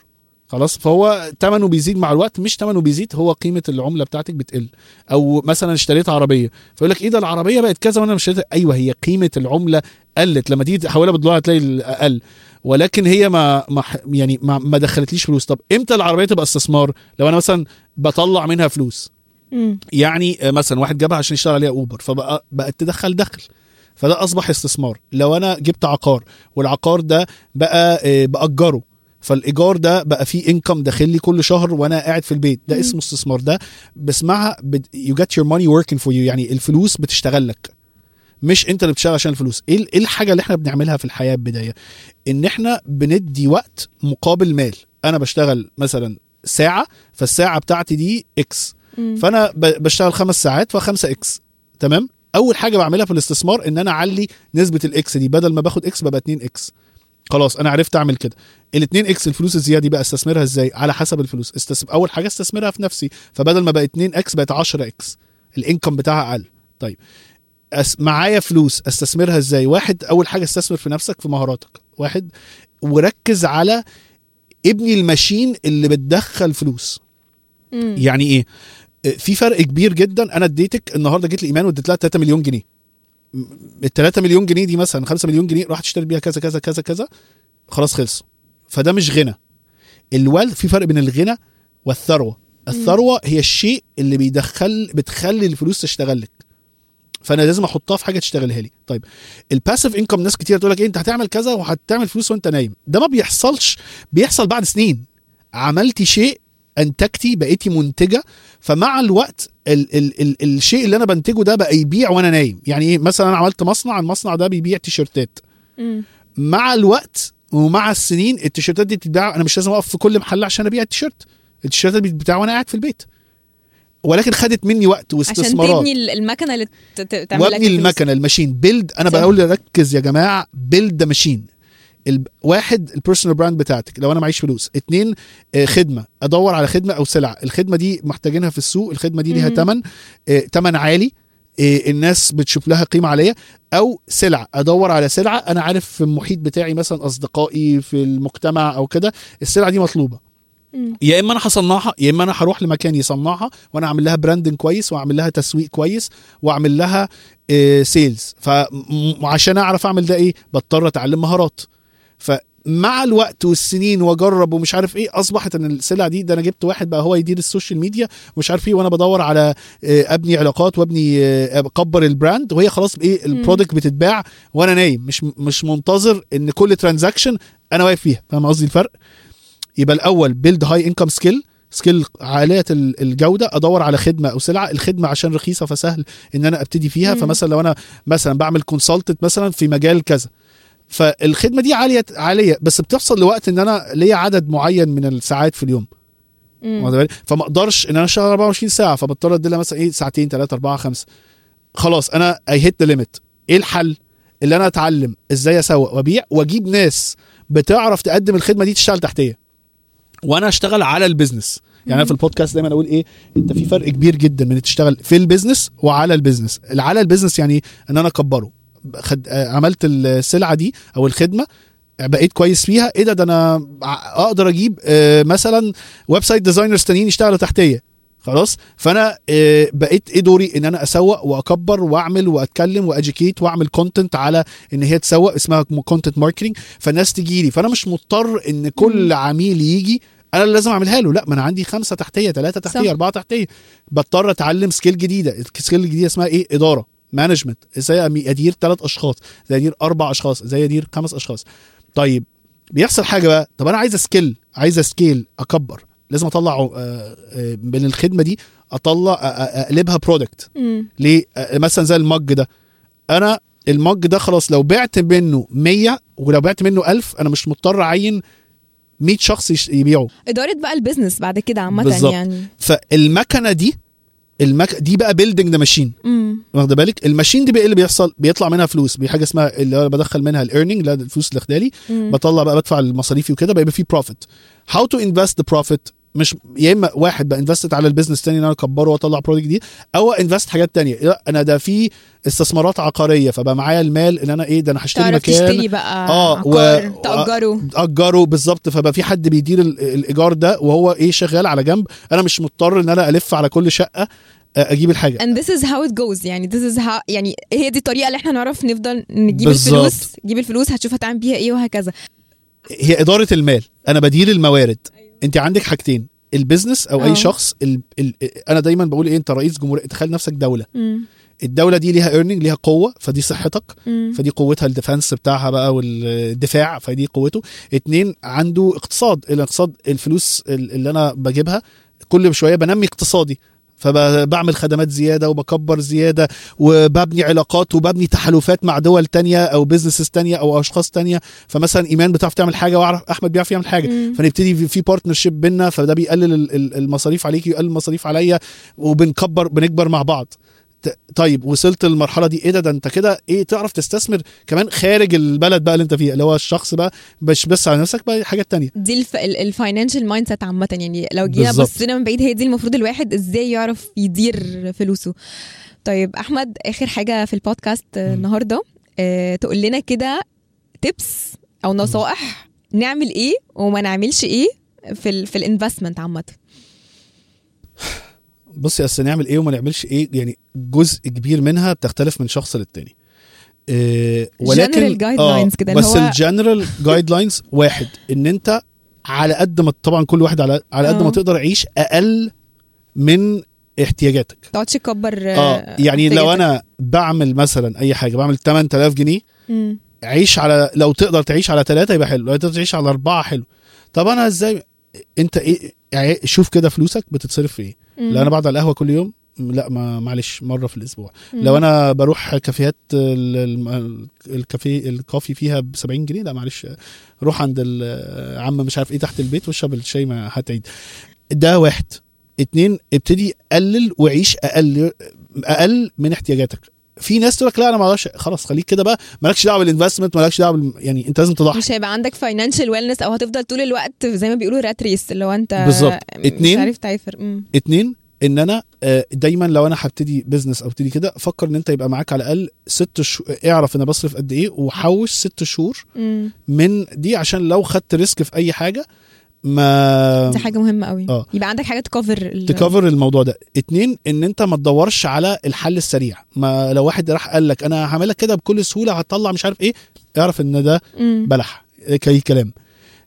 خلاص؟ فهو ثمنه بيزيد مع الوقت مش ثمنه بيزيد هو قيمة العملة بتاعتك بتقل. أو مثلا اشتريت عربية فيقول لك إيه ده العربية بقت كذا وأنا مش اشتريتها أيوه هي قيمة العملة قلت. لما تيجي تحولها بالدولار هتلاقي الاقل ولكن هي ما, يعني ما, ما دخلتليش فلوس. طب إمتى العربية تبقى استثمار؟ لو أنا مثلا بطلع منها فلوس. يعني مثلا واحد جابها عشان يشتغل عليها أوبر فبقى بقت تدخل دخل. فده أصبح استثمار. لو أنا جبت عقار والعقار ده بقى آه، بأجره. فالإيجار ده بقى فيه انكم داخل لي كل شهر وأنا قاعد في البيت. ده. اسمه استثمار. ده بسمعها you get your money working for you يعني الفلوس بتشتغل لك. مش أنت اللي بتشتغل عشان الفلوس. إيه إيه الحاجة اللي إحنا بنعملها في الحياة بدايه إن إحنا بندي وقت مقابل مال. أنا بشتغل مثلا ساعة فالساعة بتاعتي دي X. فأنا بشتغل خمس ساعات فخمسة X تمام؟ أول حاجة بعملها في الاستثمار إن أنا أعلي نسبة ال X دي. بدل ما باخد X ببقى 2 X خلاص أنا عرفت أعمل كده. ال2 X الفلوس الزيادة دي بقى استثمرها إزاي؟ على حسب الفلوس. استثم... أول حاجة استثمرها في نفسي. فبدل ما بقى 2 X بقت 10 X الإنكم بتاعها أقل. طيب. أس... معايا فلوس أستثمرها إزاي؟ واحد أول حاجة استثمر في نفسك في مهاراتك. واحد وركز على ابني الماشين اللي بتدخل فلوس. مم. يعني إيه؟ في فرق كبير جدا. أنا اديتك النهارده جيت لإيمان واديت لها 3 مليون جنيه. ال 3 مليون جنيه دي مثلا 5 مليون جنيه راح تشتري بيها كذا كذا كذا كذا خلاص خلص. فده مش غنى. الوالد في فرق بين الغنى والثروة. الثروة هي الشيء اللي بيدخل بتخلي الفلوس تشتغل لك. فأنا لازم أحطها في حاجة تشتغلها لي. طيب ال passive income ناس كتير تقول لك إيه أنت هتعمل كذا وهتعمل فلوس وأنت نايم. ده ما بيحصلش بيحصل بعد سنين. عملتي شيء أنتجتي بقيتي منتجة فمع الوقت ال ال ال الشيء اللي أنا بنتجه ده بقى يبيع وأنا نايم. يعني إيه؟ مثلا أنا عملت مصنع المصنع ده بيبيع تيشيرتات. مع الوقت ومع السنين التيشيرتات دي بتتباع أنا مش لازم أقف في كل محل عشان أبيع التيشيرت. التيشيرتات دي بتتباع وأنا قاعد في البيت. ولكن خدت مني وقت عشان واستثمارات. تبني ال- المكنة اللي تعمل وابني. المكنة ال machine build أنا. بقول ركز يا جماعة build machine واحد ال personal brand بتاعتك لو أنا معيش فلوس. اتنين آه، خدمة. أدور على خدمة أو سلعه الخدمة دي محتاجينها في السوق. الخدمة دي ليها. ثمن ثمن عالي. آه، الناس بتشوف لها قيمة عالية. أو سلعه أدور على سلعه أنا عارف في المحيط بتاعي مثلا أصدقائي في المجتمع أو كده السلعه دي مطلوبة. يا إما أنا هصنعها يا إما أنا هروح لمكان يصنعها وأنا أعمل لها branding كويس وأعمل لها تسويق كويس وأعمل لها sales فعشان أعرف أعمل ده إيه؟ بضطر أتعلم مهارات. فمع الوقت والسنين واجرب ومش عارف إيه اصبحت إن السلع دي ده أنا جبت واحد بقى هو يدير ال social media ومش عارف إيه وأنا بدور على آه، أبني علاقات وأبني آه، أكبر ال brand وهي خلاص إيه ال product بتتباع وأنا نايم. مش مش منتظر إن كل transaction أنا واقف فيها. فاهم قصدي الفرق؟ يبقى الأول build high income skill skill عالية ال- الجودة أدور على خدمة أو سلعة. الخدمة عشان رخيصة فسهل إن أنا أبتدي فيها. مم. فمثلا لو أنا مثلا بعمل consultant مثلا في مجال كذا. فالخدمة دي عالية عالية بس بتحصل لوقت إن أنا ليا عدد معين من الساعات في اليوم. مم. واخد بالك؟ فما أقدرش إن أنا اشتغل 24 ساعة فبضطر ادي لها مثلا إيه ساعتين ثلاثة أربعة خمسة. خلاص أنا I hit the limit إيه الحل؟ اللي أنا أتعلم إزاي أسوق وأبيع وأجيب ناس بتعرف تقدم الخدمة دي تشتغل تحتية. وأنا أشتغل على ال business يعني أنا في البودكاست دايما أقول إيه أنت في فرق كبير جدا من تشتغل في ال business وعلى ال business على ال business يعني إن أنا أكبره. خد عملت السلعة دي أو الخدمة بقيت كويس فيها. إيه ده؟ ده أنا أقدر أجيب آه، مثلا website designers تانيين يشتغلوا تحتية. خلاص؟ فأنا آه، بقيت إيه دوري؟ إن أنا أسوق وأكبر وأعمل وأتكلم و educate وأعمل content على إن هي تسوق اسمها content marketing فالناس تجي لي. فأنا مش مضطر إن كل. عميل يجي. أنا اللي لازم أعملها له. لأ ما أنا عندي خمسة تحتية ثلاثة تحتية صح. أربعة تحتية. بضطر أتعلم skill جديدة. ال skill الجديده اسمها إيه؟ إدارة. management إزاي ادير ثلاث أشخاص إزاي ادير أربع أشخاص إزاي ادير خمس أشخاص؟ طيب بيحصل حاجة بقى. طب أنا عايز skill عايز skill أكبر. لازم أطلع آه، آه، من الخدمة دي أطلع أقلبها product. ليه؟ مثلا زي ال mug ده. أنا ال mug ده خلاص لو بعت منه 100 ولو بعت منه 1000 أنا مش مضطر أعين 100 شخص يبيعوا إدارة بقى ال business بعد كده عامة. يعني. فالمكنة دي المك... دي بقى building the machine مم. واخد بالك؟ ال machine دي بقى إيه اللي بيحصل؟ بيطلع منها فلوس. بحاجه اسمها اللي أنا بدخل منها ال earning اللي هي الفلوس اللي مم. بطلع بقى بدفع المصاريف وكده بيبقى في profit how to invest the profit مش يا إما واحد بقى invest على ال business تاني إن أنا أكبره وأطلع product جديد أو invest حاجات تانية. لا أنا ده في استثمارات عقارية فبقى معايا المال إن أنا إيه ده أنا هشتري مكان. تشتري بقى و- عقار تأجره. اجره بالظبط. فبقى في حد بيدير ال- الإيجار ده وهو إيه شغال على جنب. أنا مش مضطر إن أنا ألف على كل شقة آه، أجيب الحاجة. And this is how it goes. يعني this is how يعني هي دي الطريقة اللي إحنا نعرف نفضل نجيب بالظبط. الفلوس نجيب الفلوس هتشوف هتعمل بيها إيه وهكذا. هي إدارة المال. أنا بدير الموارد. انت عندك حاجتين ال business أو آه. اي شخص ال... ال... أنا دايما بقول إيه انت رئيس جمهورية تخيل نفسك دولة مم. الدولة دي ليها earning ليها قوة فدي صحتك مم. فدي قوتها ال defense بتاعها بقى والدفاع فدي قوته اتنين عنده اقتصاد الاقتصاد الفلوس ال- اللي أنا بجيبها كل شوية بنمي اقتصادي فبعمل خدمات زيادة وبكبر زيادة وببني علاقات وببني تحالفات مع دول تانية أو businesses تانية أو أشخاص تانية. فمثلا إيمان بتعرف تعمل حاجة وأعرف أحمد بيعرف يعمل حاجة. مم. فنبتدي في- partnership بينا فده بيقلل ال- ال- المصاريف عليك ويقلل المصاريف عليا وبنكبر بنكبر مع بعض. طيب وصلت للمرحلة دي إيه ده؟ ده أنت كده إيه؟ تعرف تستثمر كمان خارج البلد بقى اللي أنت فيها اللي هو الشخص بقى مش بس على نفسك بقى حاجات تانية. دي الف... ال financial mindset عامة يعني لو جينا. بصينا من بعيد هي دي المفروض الواحد إزاي يعرف يدير فلوسه. طيب أحمد آخر حاجة في البودكاست. النهارده آه تقول لنا كده tips أو نصائح نعمل إيه وما نعملش إيه في ال في ال investment عامة. بصي اصل نعمل إيه وما نعملش إيه يعني جزء كبير منها بتختلف من شخص للتاني إيه ولكن guidelines كده، بس ال general guidelines واحد إن أنت على قد ما طبعا كل واحد على على قد آه. ما تقدر عيش أقل من احتياجاتك تقعدش تكبر آه يعني لو. أنا بعمل مثلا أي حاجة بعمل 8000 جنيه. عيش على لو تقدر تعيش على ثلاثة يبقى حلو لو تقدر تعيش على أربعة حلو طب أنا إزاي أنت إيه يعني شوف كده فلوسك بتصرف في مم. لو أنا بقعد على القهوة كل يوم لأ ما معلش مرة في الأسبوع. مم. لو أنا بروح كافيهات ال- ال- الكافيه الكافي فيها ب 70 جنيه لأ معلش روح عند العم مش عارف إيه تحت البيت واشرب الشاي ما هتعيد ده واحد. اتنين ابتدي قلل وعيش أقل أقل من احتياجاتك. في ناس تقول لك لا أنا ما أقدرش خلاص خليك كده بقى مالكش دعوة بال investment مالكش دعوة بال... يعني أنت لازم تضحي مش هيبقى عندك financial wellness أو هتفضل طول الوقت زي ما بيقولوا rat race اللي هو أنت بالظبط. مش اتنين. عارف تعافر. اتنين إن أنا آه، دايما لو أنا هبتدي business أو ابتدي كده فكر إن أنت يبقى معاك على الأقل ست شهور اعرف أنا بصرف قد إيه وحوش ست شهور. من دي عشان لو خدت risk في أي حاجة ما دي حاجة مهمة قوي. آه. يبقى عندك حاجة تكفر تكفر الموضوع ده. اتنين إن أنت ما تدورش على الحل السريع. ما لو واحد راح قال لك أنا هعملك كده بكل سهولة هتطلع مش عارف إيه اعرف إن ده. بلح. أي كلام.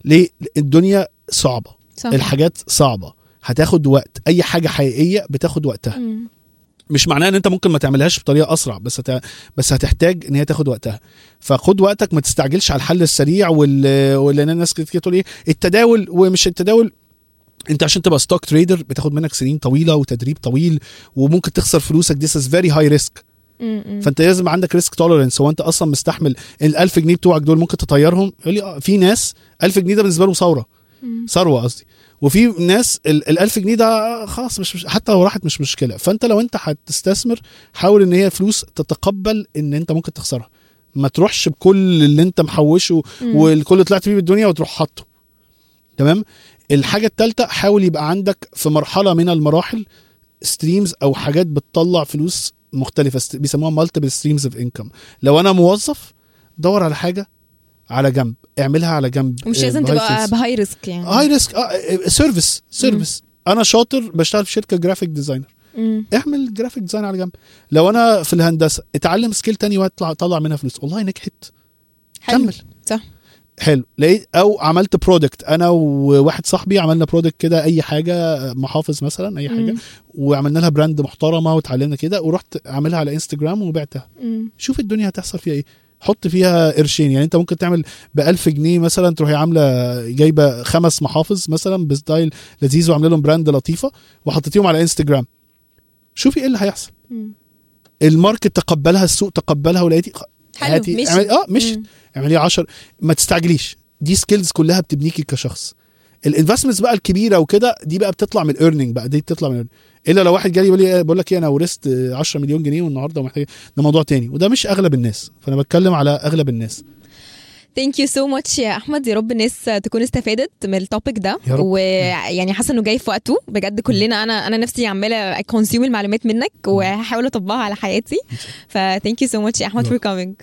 ليه؟ الدنيا صعبة. صح. الحاجات صعبة. هتاخد وقت. أي حاجة حقيقية بتاخد وقتها. مم. مش معناه إن أنت ممكن ما تعملهاش بطريقة أسرع بس هت... بس هتحتاج إن هي تاخد وقتها. فخد وقتك ما تستعجلش على الحل السريع وال ولأن الناس كتير تقول إيه التداول ومش التداول. أنت عشان تبقى stock trader بتاخد منك سنين طويلة وتدريب طويل وممكن تخسر فلوسك. Very high risk. مم. مم. فأنت لازم عندك risk tolerance هو أنت أصلا مستحمل ال 1000 جنيه بتوعك دول ممكن تطيرهم؟ يقول لي آه في ناس 1000 جنيه ده بالنسبة لهم ثورة. ثروة قصدي. وفي ناس ال 1000 جنيه ده خلاص مش, مش حتى لو راحت مش مشكلة. فأنت لو أنت هتستثمر حاول إن هي فلوس تتقبل إن أنت ممكن تخسرها. ما تروحش بكل اللي أنت محوشه. والكل اللي طلعت بيه بالدنيا وتروح حاطه. تمام؟ الحاجة الثالثه حاول يبقى عندك في مرحلة من المراحل streams أو حاجات بتطلع فلوس مختلفة بيسموها multiple streams of income لو أنا موظف دور على حاجة على جنب. اعملها على جنب. مش آه، لازم تبقى. ب high risk يعني. high risk. service service أنا شاطر بشتغل في شركة graphic designer مم. اعمل graphic design على جنب. لو أنا في الهندسة اتعلم skill تاني وأطلع طلع منها فلوس. والله نجحت. حلو. كمل. صح. حلو. لقيت أو عملت product أنا وواحد صاحبي عملنا product كده أي حاجة محافظ مثلا أي حاجة. مم. وعملنا لها brand محترمة واتعلمنا كده ورحت عاملها على انستجرام وبعتها. مم. شوف الدنيا هتحصل فيها إيه. حط فيها قرشين يعني انت ممكن تعمل ب 1000 جنيه مثلا تروحي عاملة جايبة خمس محافظ مثلا ب style لذيذ وعاملة لهم brand لطيفة وحطيتيهم على إنستجرام شوفي إيه اللي هيحصل. ال market تقبلها السوق تقبلها ولقيتي حلو هاتي-. اعملي آه مش. اعملي 10 ما تستعجليش دي skills كلها بتبنيكي كشخص ال investments بقى الكبيرة وكده دي بقى بتطلع من ال earning بقى دي بتطلع من. إلا لو واحد جالي لي بقول لك إيه أنا ورثت 10 مليون جنيه والنهارده ومحتاج ده موضوع تاني وده مش أغلب الناس فأنا بتكلم على أغلب الناس. thank you so much يا أحمد. يا رب الناس تكون استفادت من ال topic ده. ويعني حاسة إنه جاي في وقته. بجد كلنا أنا أنا نفسي عمالة consume المعلومات منك وهحاول أطبقها على حياتي. فثانك يو سو ماتش يا أحمد فور كومينج.